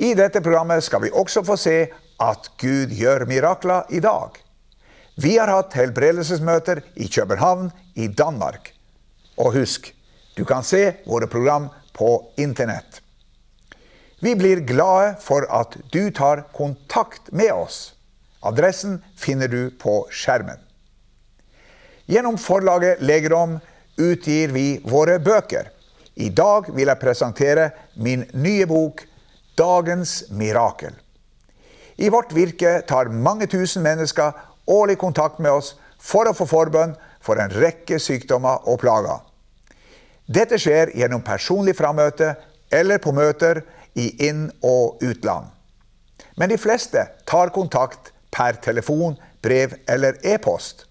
I dette programmet skal vi også få se at Gud gjør mirakler i dag. Vi har hatt helbredelsesmøter i København i Danmark. Og husk, du kan se våre program på internett. Vi blir glade for at du tar kontakt med oss. Adressen finner du på skjermen. Gjennom forlaget Legerom utgir vi våre bøker. I dag vil jeg presentere min nye bok dagens mirakel. I vårt virke tar mange tusen mennesker årlig kontakt med oss for å få forbønn for en rekke sykdommer og plager. Dette skjer gjennom personlig frammøte eller på møter i inn- og utland. Men de fleste tar kontakt per telefon, brev eller e-post.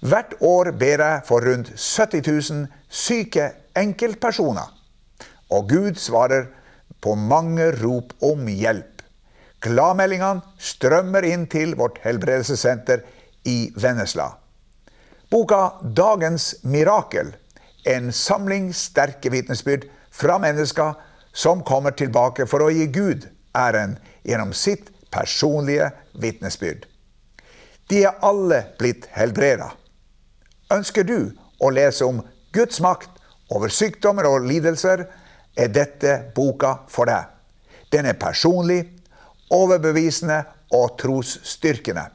Hvert år ber jeg for rundt 70 000 syke enkeltpersoner. Og Gud svarer på mange rop om hjelp. Gladmeldingene strømmer inn til vårt helbredelsessenter i Vennesla. Boka 'Dagens mirakel' en samling sterke vitnesbyrd fra mennesker som kommer tilbake for å gi Gud æren gjennom sitt personlige vitnesbyrd. De er alle blitt helbreda. Ønsker du å lese om Guds makt over sykdommer og lidelser, er dette boka for deg. Den er personlig, overbevisende og trosstyrkende.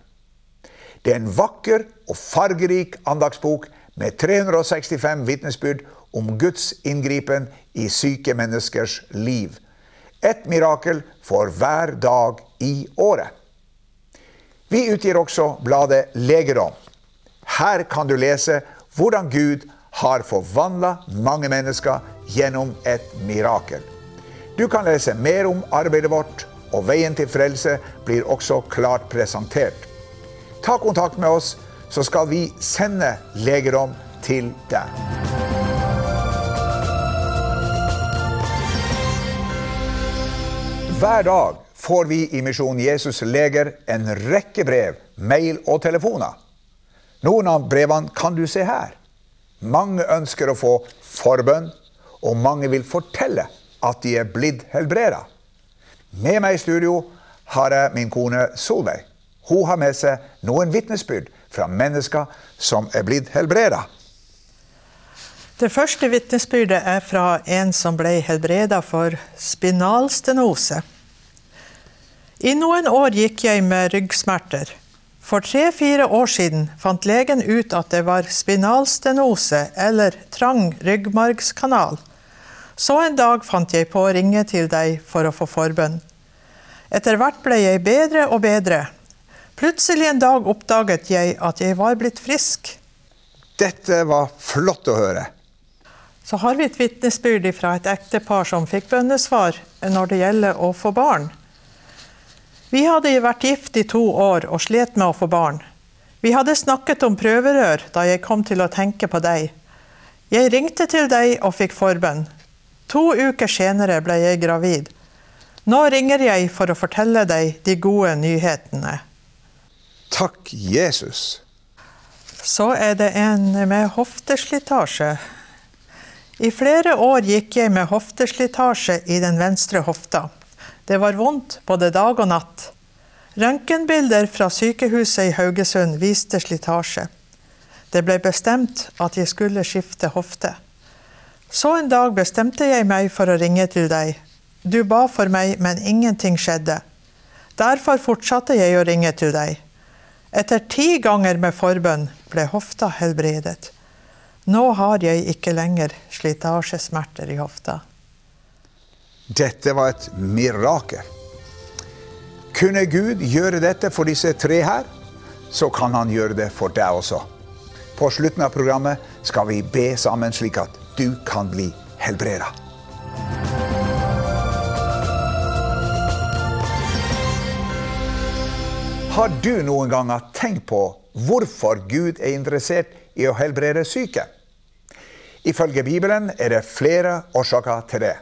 Det er en vakker og fargerik andagsbok med 365 vitnesbyrd om Guds inngripen i syke menneskers liv. Et mirakel for hver dag i året. Vi utgir også bladet Legedom. Her kan du lese hvordan Gud har forvandla mange mennesker gjennom et mirakel. Du kan lese mer om arbeidet vårt, og veien til frelse blir også klart presentert. Ta kontakt med oss, så skal vi sende legerom til deg. Hver dag får vi i Misjon Jesus Leger en rekke brev, mail og telefoner. Noen av brevene kan du se her. Mange ønsker å få forbønn, og mange vil fortelle at de er blitt helbreda. Med meg i studio har jeg min kone Solveig. Hun har med seg noen vitnesbyrd fra mennesker som er blitt helbreda. Det første vitnesbyrdet er fra en som ble helbreda for spinalstenose. I noen år gikk jeg med ryggsmerter. For tre-fire år siden fant legen ut at det var spinalstenose, eller trang ryggmargskanal. Så en dag fant jeg på å ringe til deg for å få forbønn. Etter hvert ble jeg bedre og bedre. Plutselig en dag oppdaget jeg at jeg var blitt frisk. Dette var flott å høre. Så har vi et vitnesbyrd fra et ektepar som fikk bønnesvar når det gjelder å få barn. Vi hadde vært gift i to år og slet med å få barn. Vi hadde snakket om prøverør da jeg kom til å tenke på deg. Jeg ringte til deg og fikk forbønn. To uker senere ble jeg gravid. Nå ringer jeg for å fortelle deg de gode nyhetene. Takk, Jesus. Så er det en med hofteslitasje. I flere år gikk jeg med hofteslitasje i den venstre hofta. Det var vondt både dag og natt. Røntgenbilder fra sykehuset i Haugesund viste slitasje. Det ble bestemt at jeg skulle skifte hofte. Så en dag bestemte jeg meg for å ringe til deg. Du ba for meg, men ingenting skjedde. Derfor fortsatte jeg å ringe til deg. Etter ti ganger med forbønn ble hofta helbredet. Nå har jeg ikke lenger slitasjesmerter i hofta. Dette var et mirakel. Kunne Gud gjøre dette for disse tre her, så kan han gjøre det for deg også. På slutten av programmet skal vi be sammen slik at du kan bli helbreda. Har du noen ganger tenkt på hvorfor Gud er interessert i å helbrede syke? Ifølge Bibelen er det flere årsaker til det.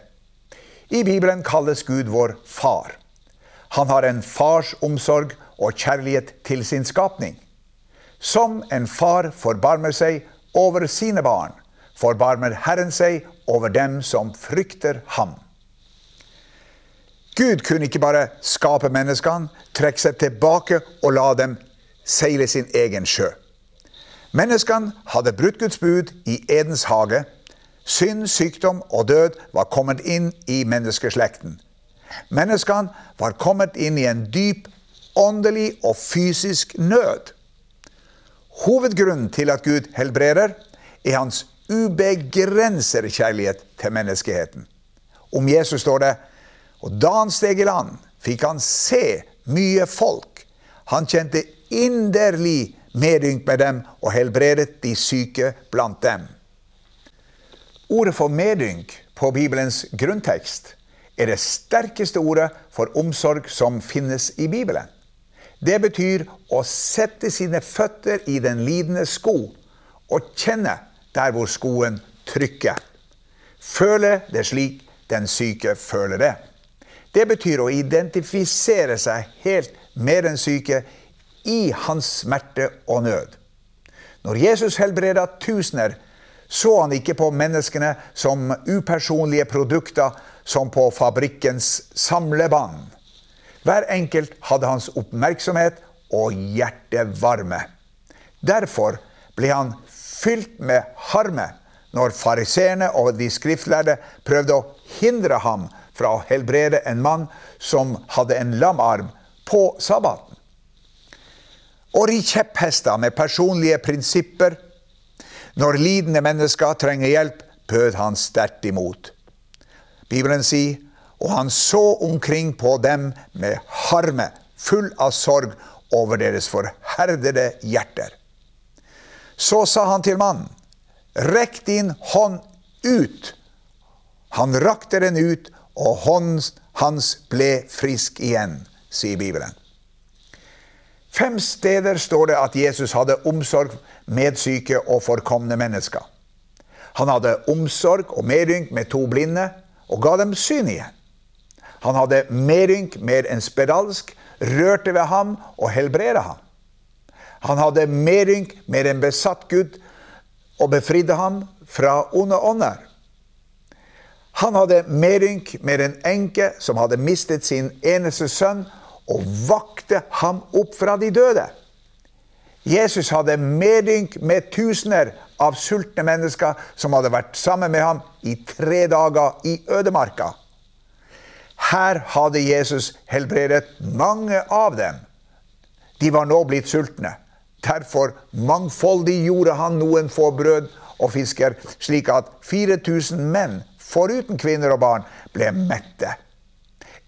I Bibelen kalles Gud vår far. Han har en fars omsorg og kjærlighet til sin skapning. Som en far forbarmer seg over sine barn, forbarmer Herren seg over dem som frykter ham. Gud kunne ikke bare skape menneskene, trekke seg tilbake og la dem seile sin egen sjø. Menneskene hadde brutt Guds bud i Edens hage. Synd, sykdom og død var kommet inn i menneskeslekten. Menneskene var kommet inn i en dyp åndelig og fysisk nød. Hovedgrunnen til at Gud helbreder, er hans ubegrensede kjærlighet til menneskeheten. Om Jesus står det og da han steg i land, fikk han se mye folk. Han kjente inderlig medynk med dem og helbredet de syke blant dem. Ordet for medynk på Bibelens grunntekst er det sterkeste ordet for omsorg som finnes i Bibelen. Det betyr å sette sine føtter i den lidende sko og kjenne der hvor skoen trykker. Føle det slik den syke føler det. Det betyr å identifisere seg helt med den syke i hans smerte og nød. Når Jesus helbreda tusener, så han ikke på menneskene som upersonlige produkter som på fabrikkens samlebånd. Hver enkelt hadde hans oppmerksomhet og hjertevarme. Derfor ble han fylt med harme når fariseerne og de skriftlærde prøvde å hindre ham fra å helbrede en mann som hadde en lam arm, på sabbaten. Og ri kjepphester med personlige prinsipper. Når lidende mennesker trenger hjelp, bød han sterkt imot. Bibelen sier og han så omkring på dem med harme, full av sorg over deres forherdede hjerter. Så sa han til mannen, rekk din hånd ut. Han rakte den ut, og hånden hans ble frisk igjen, sier Bibelen. Fem steder står det at Jesus hadde omsorg med syke og forkomne mennesker. Han hadde omsorg og medynk med to blinde og ga dem syn igjen. Han hadde medynk med en spedalsk, rørte ved ham og helbredet ham. Han hadde medynk med en besatt Gud og befridde ham fra onde ånder. Han hadde medynk med en enke som hadde mistet sin eneste sønn, og vakte ham opp fra de døde. Jesus hadde medynk med tusener av sultne mennesker som hadde vært sammen med ham i tre dager i ødemarka. Her hadde Jesus helbredet mange av dem. De var nå blitt sultne. Derfor mangfoldig gjorde han noen få brød og fisker, slik at 4000 menn foruten kvinner og barn, ble mette.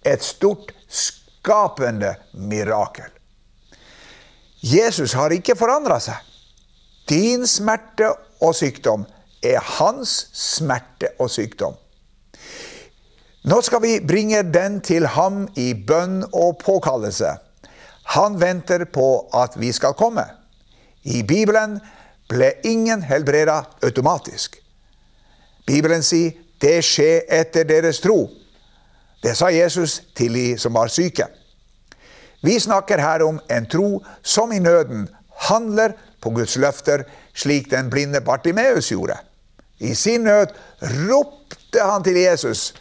Et stort, skapende mirakel. Jesus har ikke forandra seg. Din smerte og sykdom er hans smerte og sykdom. Nå skal vi bringe den til ham i bønn og påkallelse. Han venter på at vi skal komme. I Bibelen ble ingen helbreda automatisk. Bibelen sier det skjer etter deres tro. Det sa Jesus til de som var syke. Vi snakker her om en tro som i nøden handler på Guds løfter, slik den blinde Bartimeus gjorde. I sin nød ropte han til Jesus.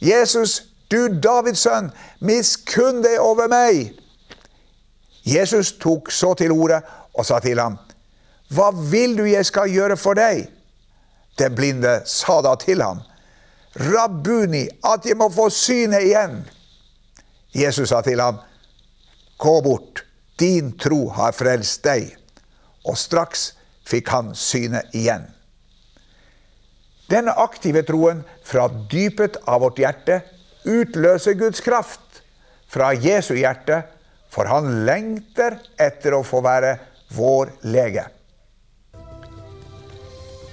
'Jesus, du Davids sønn, miskunn deg over meg!' Jesus tok så til orde og sa til ham, 'Hva vil du jeg skal gjøre for deg?' Den blinde sa da til ham, Rabbuni, at jeg må få synet igjen. Jesus sa til ham, gå bort, din tro har frelst deg. Og straks fikk han synet igjen. Denne aktive troen fra dypet av vårt hjerte utløser Guds kraft fra Jesu hjerte, for han lengter etter å få være vår lege.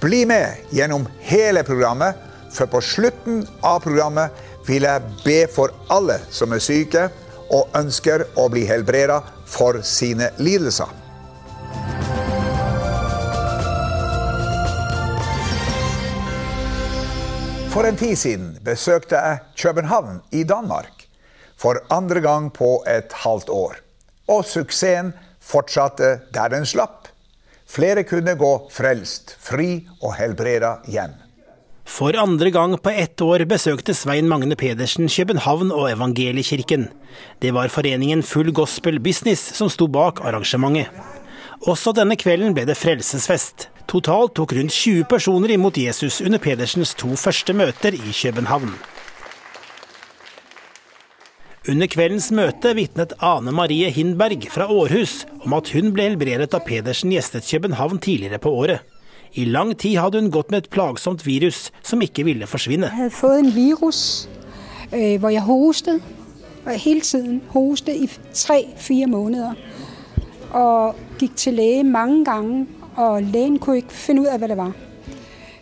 Bli med gjennom hele programmet, for på slutten av programmet vil jeg be for alle som er syke og ønsker å bli helbreda for sine lidelser. For en tid siden besøkte jeg København i Danmark. For andre gang på et halvt år. Og suksessen fortsatte der den slapp. Flere kunne gå frelst, fri og helbreda hjem. For andre gang på ett år besøkte Svein Magne Pedersen København og Evangeliekirken. Det var foreningen Full Gospel Business som sto bak arrangementet. Også denne kvelden ble det frelsesfest. Totalt tok rundt 20 personer imot Jesus under Pedersens to første møter i København. Under kveldens møte vitnet Ane Marie Hindberg fra Århus om at hun ble helbredet da Pedersen gjestet København tidligere på året. I lang tid hadde hun gått med et plagsomt virus som ikke ville forsvinne. Jeg hadde fått en virus øh, hvor jeg hostet. Og hele tiden hostet i tre-fire måneder. Og gikk til lege mange ganger, og legen kunne ikke finne ut av hva det var.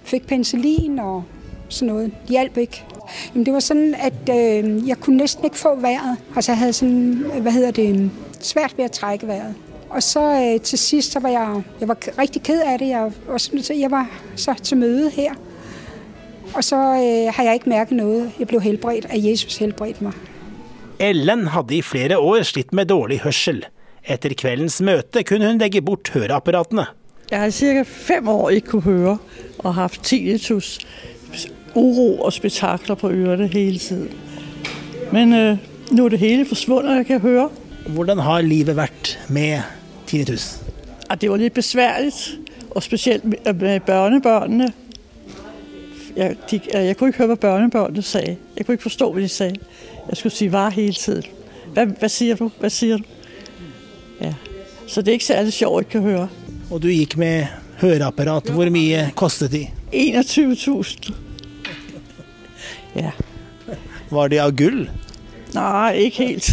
Fikk penicillin og sånn noe. Det hjalp ikke. Men det var sånn at øh, jeg kunne nesten ikke få vejret. Altså jeg hadde sådan, hvad hedder det, svært ved å trekke vejret. Og så øh, til sist så var jeg, jeg var rigtig ked af det. Jeg var, jeg var så til møde her. Og så øh, har jeg ikke mærket noget. Jeg blev helbredt, at Jesus helbredte meg. Ellen hadde i flere år slitt med dårlig hørsel. Etter kveldens møte kunne hun legge bort høreapparatene. Jeg har i ca. fem år ikke kunne høre, og hatt tinnitus, uro og spetakler på ørene hele tiden. Men øh, nå er det hele forsvunnet, jeg kan høre. Hvordan har livet vært med tinnitus? Og det var litt besværlig, og spesielt med børnebørnene. Jeg, de, jeg kunne ikke høre hva børnebørnene sa. Jeg kunne ikke forstå hva de sa. Jeg skulle si hva hele tiden. Hva, hva sier du? Hva sier du? Ja. Så det er ikke særlig sjovt å ikke høre. Og du gikk med høreapparat. Hvor mye kostet de? 21 000. Ja. Var de av gull? Nei, ikke helt.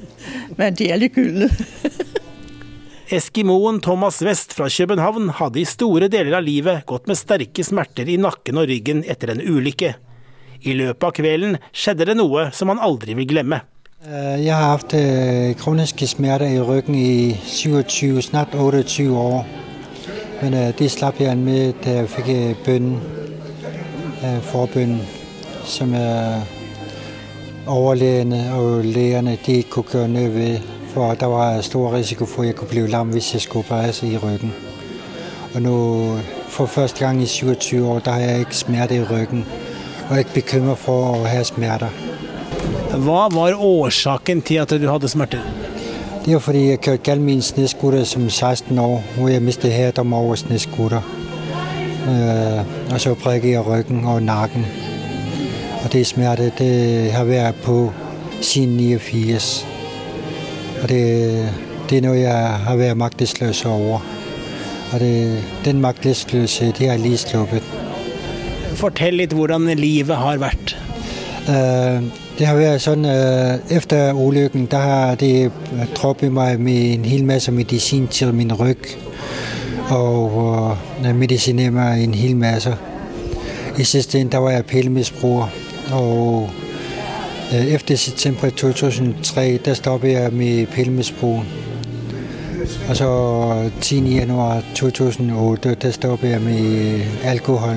Men de er litt gylne. Eskimoen Thomas West fra København hadde i store deler av livet gått med sterke smerter i nakken og ryggen etter en ulykke. I løpet av kvelden skjedde det noe som han aldri vil glemme. Jeg har hatt kroniske smerter i ryggen i 27, snart 28 år. Men det slapp jeg med da jeg fikk bønnen, forbønnen, som overlegene og legerne de kunne gjøre noe ved. For der var stor risiko for at jeg kunne bli lam hvis jeg skulle opereres i ryggen. Og nå, for første gang i 27 år, da har jeg ikke smerte i ryggen. Og er ikke bekymret for å ha smerter. Hva var årsaken til at du hadde smerter? Det var fordi jeg kjørte galt min snedskutter som 16 år, hvor jeg mistet hærdom over snescooter. Øh, og så brækkede jeg ryggen og nakken. Og det smerte, det har vært på siden 89. Og det, det er noe jeg har vært maktesløs over. Og det, den maktesløshet det har jeg lige sluppet. Fortell litt hvordan livet har vært. Uh, det har vært sånn uh, Etter ulykken da har det droppet meg med en hel masse medisin til min rygg. Og uh, medisinert meg en hel masse. I siste ende var jeg pillemisbruker. Og efter september 2003, der stoppede jeg med pillemisbrug. Og så 10. januar 2008, der stoppede jeg med alkohol.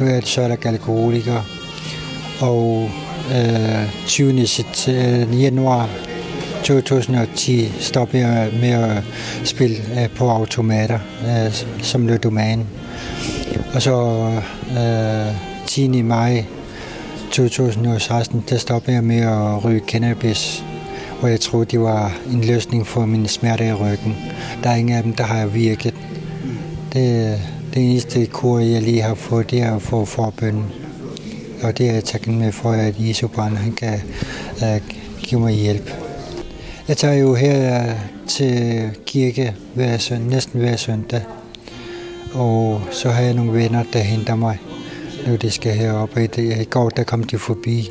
Nu er jeg sørlig alkoholiker. Og 20. januar 2010 stoppede jeg med at spille på automater som ludoman. Og så 10. maj 2016 der stoppede jeg med å ryge cannabis, hvor jeg trodde det var en løsning for mine smerter i ryggen. Der er ingen av dem der har virket. Det, det eneste kur jeg lige har fått, det er å få forbønnen. Og det er jeg taknemmelig for, at barn han kan uh, give meg hjelp. Jeg tager jo her til kirke hver søndag, næsten hver søndag. Og så har jeg nogle venner, der henter mig, når de skal herop. I, i går der kom de forbi,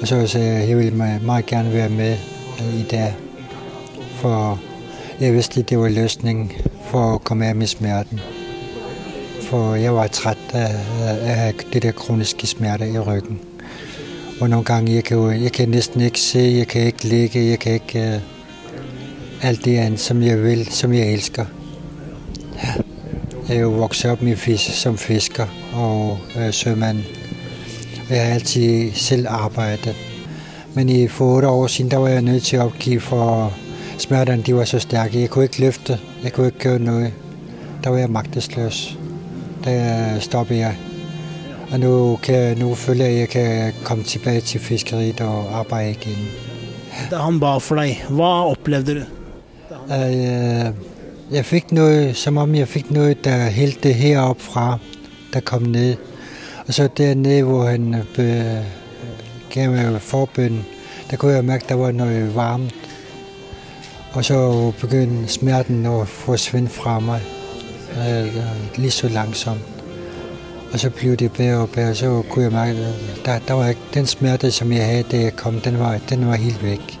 og så sagde jeg, at jeg ville meget gerne være med i dag. For jeg vidste, at det var løsningen for at komme af med smerten. For jeg var træt af, af det der kroniske smerte i ryggen. Og nogle gange, jeg kan, jeg kan næsten ikke se, jeg kan ikke ligge, jeg kan ikke uh, alt det andet, som jeg vil, som jeg elsker. Jeg er jo vokset op med fisk, som fisker og øh, sømand. Jeg har altid selv arbejdet. Men i for otte år siden, var jeg nødt til at opgive, for smerterne de var så stærke. Jeg kunne ikke løfte, jeg kunne ikke gøre noget. Der var jeg magtesløs. Der stoppede jeg. Og jeg, nu føler jeg, at jeg kan komme tilbage til fiskeriet og arbejde igen. Da han ba for deg, hva opplevde du? Uh, jeg fik noget, som om jeg fik noget, der hældte herop fra, der kom ned. Og så dernede, hvor han be, gav mig der kunne jeg mærke, at der var noget varmt. Og så begyndte smerten at forsvinde fra mig, uh, lige så langsomt. Og så blev det bedre og bedre, så kunne jeg mærke, at der, der den smerte, som jeg havde, da jeg kom, den var, den var helt væk.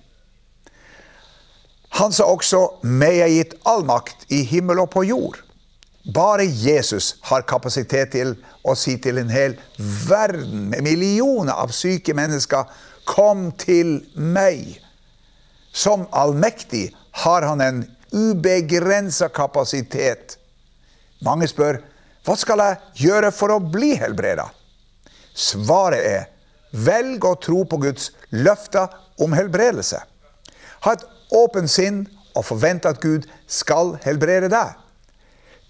Han sa også 'Meg er gitt all makt i himmel og på jord'. Bare Jesus har kapasitet til å si til en hel verden med millioner av syke mennesker 'Kom til meg'. Som allmektig har han en ubegrensa kapasitet. Mange spør hva skal jeg gjøre for å bli helbreda? Svaret er velg å tro på Guds løfter om helbredelse. Ha et åpent sinn og forvent at Gud skal helbrede deg.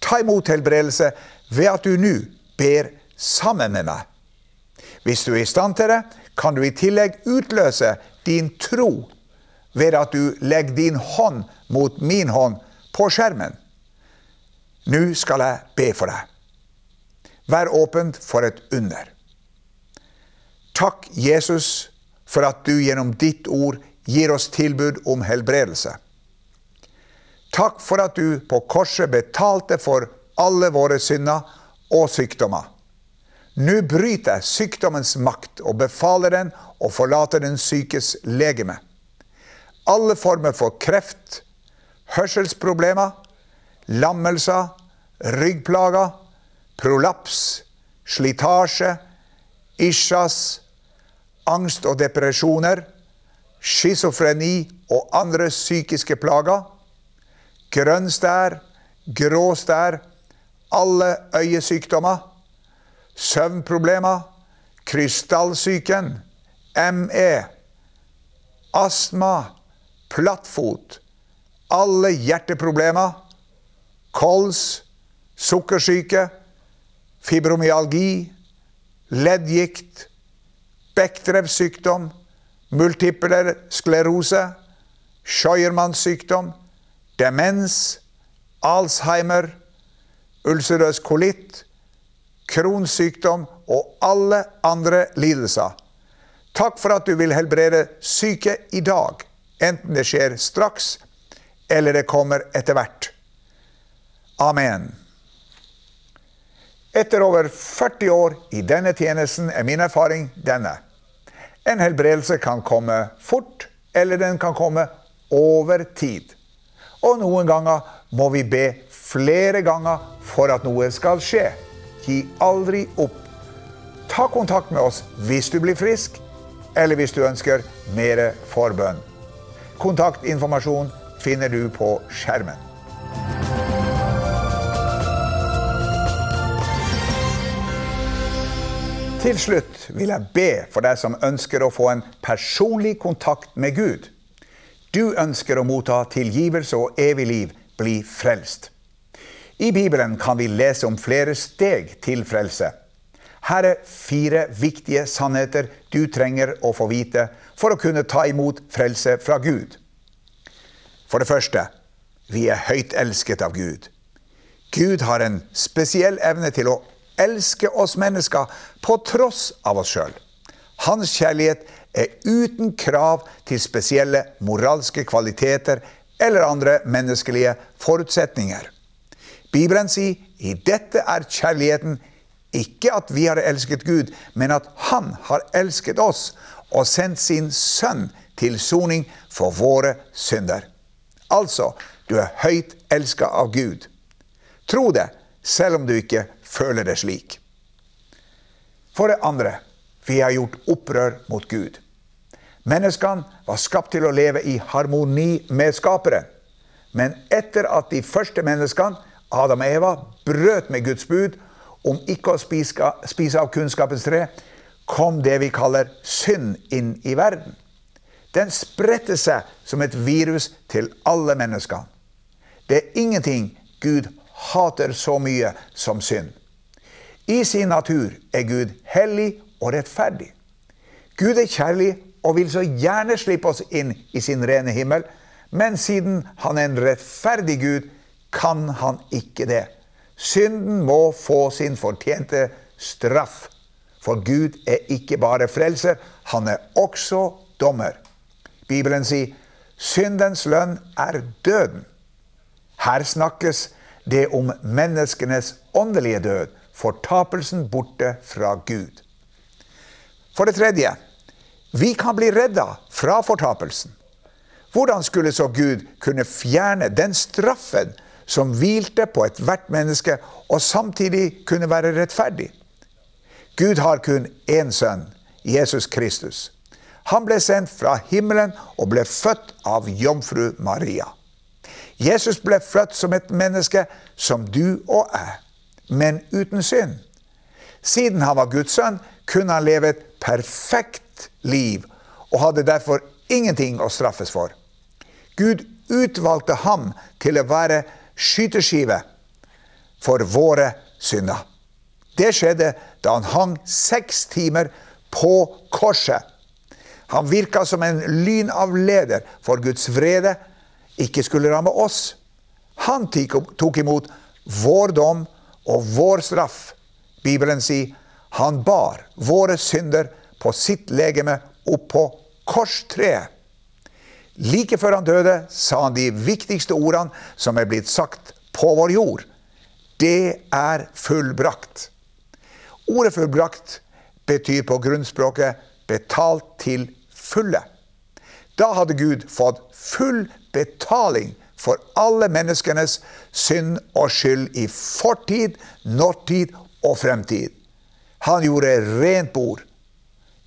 Ta imot helbredelse ved at du nå ber sammen med meg. Hvis du er i stand til det, kan du i tillegg utløse din tro ved at du legger din hånd mot min hånd på skjermen. Nå skal jeg be for deg. Vær åpent for et under. Takk, Jesus, for at du gjennom ditt ord gir oss tilbud om helbredelse. Takk for at du på korset betalte for alle våre synder og sykdommer. Nå bryter jeg sykdommens makt og befaler den å forlate den sykes legeme. Alle former for kreft, hørselsproblemer, lammelser, ryggplager, prolaps, slitasje, isjas, angst og depresjoner, schizofreni og andre psykiske plager, grønn stær, grå stær, alle øyesykdommer, søvnproblemer, krystallsyken, ME, astma, plattfot, alle hjerteproblemer, kols, sukkersyke, fibromyalgi, leddgikt, bekkrevsykdom, multipler sklerose, Scheuermanns sykdom, demens, Alzheimer, ulcerøs kolitt, Crohns sykdom og alle andre lidelser. Takk for at du vil helbrede syke i dag, enten det skjer straks eller det kommer etter hvert. Amen. Etter over 40 år i denne tjenesten er min erfaring denne. En helbredelse kan komme fort, eller den kan komme over tid. Og noen ganger må vi be flere ganger for at noe skal skje. Gi aldri opp. Ta kontakt med oss hvis du blir frisk, eller hvis du ønsker mer forbønn. Kontaktinformasjon finner du på skjermen. Til slutt vil jeg be for deg som ønsker å få en personlig kontakt med Gud. Du ønsker å motta tilgivelse og evig liv, bli frelst. I Bibelen kan vi lese om flere steg til frelse. Her er fire viktige sannheter du trenger å få vite for å kunne ta imot frelse fra Gud. For det første vi er høyt elsket av Gud. Gud har en spesiell evne til å elske oss mennesker på tross av oss sjøl. Hans kjærlighet er uten krav til spesielle moralske kvaliteter eller andre menneskelige forutsetninger. Bibelen sier i dette er kjærligheten ikke at vi har elsket Gud, men at Han har elsket oss og sendt sin sønn til soning for våre synder. Altså, du er høyt elska av Gud. Tro det, selv om du ikke føler det slik. For det andre, vi har gjort opprør mot Gud. Menneskene var skapt til å leve i harmoni med Skaperen. Men etter at de første menneskene Adam og Eva brøt med Guds bud om ikke å spise av kunnskapens tre, kom det vi kaller synd inn i verden. Den spredte seg som et virus til alle mennesker. Det er ingenting Gud hater så mye som synd. I sin natur er Gud hellig og rettferdig. Gud er kjærlig og vil så gjerne slippe oss inn i sin rene himmel, men siden han er en rettferdig Gud, kan han ikke det. Synden må få sin fortjente straff. For Gud er ikke bare frelser, han er også dommer. Bibelen sier syndens lønn er døden. Her snakkes det om menneskenes åndelige død, fortapelsen borte fra Gud. For det tredje, vi kan bli redda fra fortapelsen. Hvordan skulle så Gud kunne fjerne den straffen som hvilte på ethvert menneske, og samtidig kunne være rettferdig. Gud har kun én sønn, Jesus Kristus. Han ble sendt fra himmelen og ble født av jomfru Maria. Jesus ble født som et menneske som du og jeg, men uten synd. Siden han var Guds sønn, kunne han leve et perfekt liv og hadde derfor ingenting å straffes for. Gud utvalgte ham til å være skyteskive for våre synder. Det skjedde da han hang seks timer på korset. Han virka som en lynavleder for Guds vrede ikke skulle ramme oss. Han tok imot vår dom og vår straff. Bibelen sier han bar våre synder på sitt legeme opp på korstreet. Like før han døde, sa han de viktigste ordene som er blitt sagt på vår jord. Det er fullbrakt. Ordet fullbrakt betyr på grunnspråket betalt til fulle. Da hadde Gud fått full betaling for alle menneskenes synd og skyld i fortid, nåtid og fremtid. Han gjorde rent bord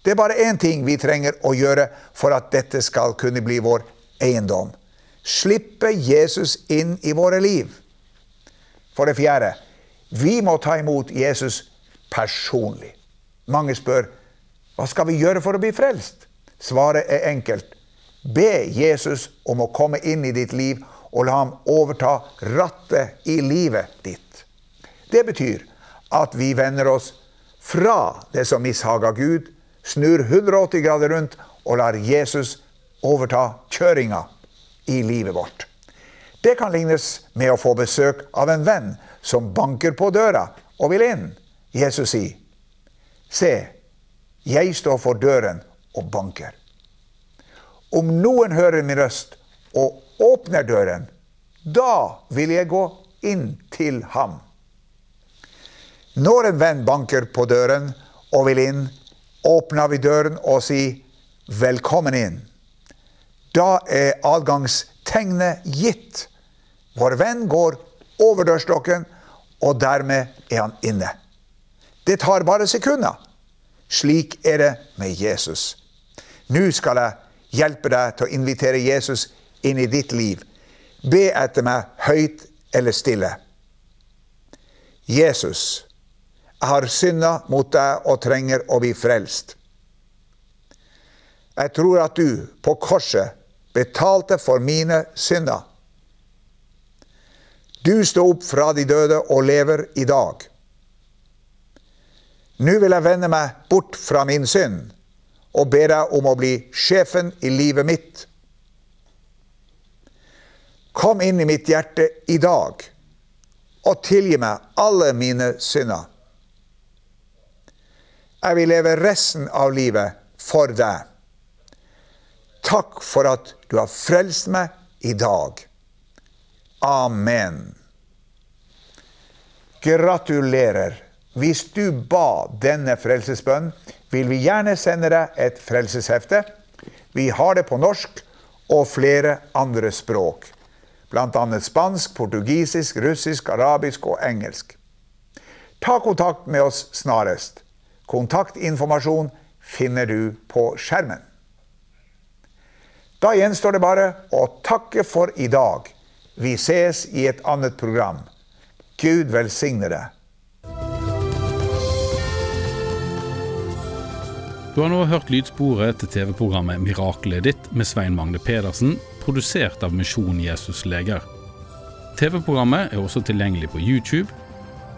det er bare én ting vi trenger å gjøre for at dette skal kunne bli vår eiendom. Slippe Jesus inn i våre liv. For det fjerde, vi må ta imot Jesus personlig. Mange spør hva skal vi gjøre for å bli frelst? Svaret er enkelt. Be Jesus om å komme inn i ditt liv og la ham overta rattet i livet ditt. Det betyr at vi vender oss fra det som mishager Gud, snur 180 grader rundt og lar Jesus overta kjøringa i livet vårt. Det kan lignes med å få besøk av en venn som banker på døra og vil inn. Jesus sier, 'Se, jeg står for døren og banker.' Om noen hører min røst og åpner døren, da vil jeg gå inn til ham. Når en venn banker på døren og vil inn, åpner vi døren og sier 'velkommen inn'. Da er adgangstegnet gitt. Vår venn går over dørstokken, og dermed er han inne. Det tar bare sekunder. Slik er det med Jesus. Nå skal jeg hjelpe deg til å invitere Jesus inn i ditt liv. Be etter meg høyt eller stille. Jesus, Jeg har synda mot deg og trenger å bli frelst. Jeg tror at du på korset betalte for mine synder. Du sto opp fra de døde og lever i dag. Nå vil jeg vende meg bort fra min synd og ber deg om å bli sjefen i livet mitt. Kom inn i mitt hjerte i dag og tilgi meg alle mine synder. Jeg vil leve resten av livet for deg. Takk for at du har frelst meg i dag. Amen. Gratulerer. Hvis du ba denne frelsesbønnen, vil vi gjerne sende deg et frelseshefte. Vi har det på norsk og flere andre språk. Bl.a. spansk, portugisisk, russisk, arabisk og engelsk. Ta kontakt med oss snarest. Kontaktinformasjon finner du på skjermen. Da gjenstår det bare å takke for i dag. Vi ses i et annet program. Gud velsigne deg. Du har nå hørt lydsporet til TV-programmet 'Miraklet ditt' med Svein Magne Pedersen, produsert av Misjon Jesus Leger. TV-programmet er også tilgjengelig på YouTube.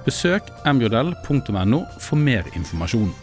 Besøk mjl.no for mer informasjon.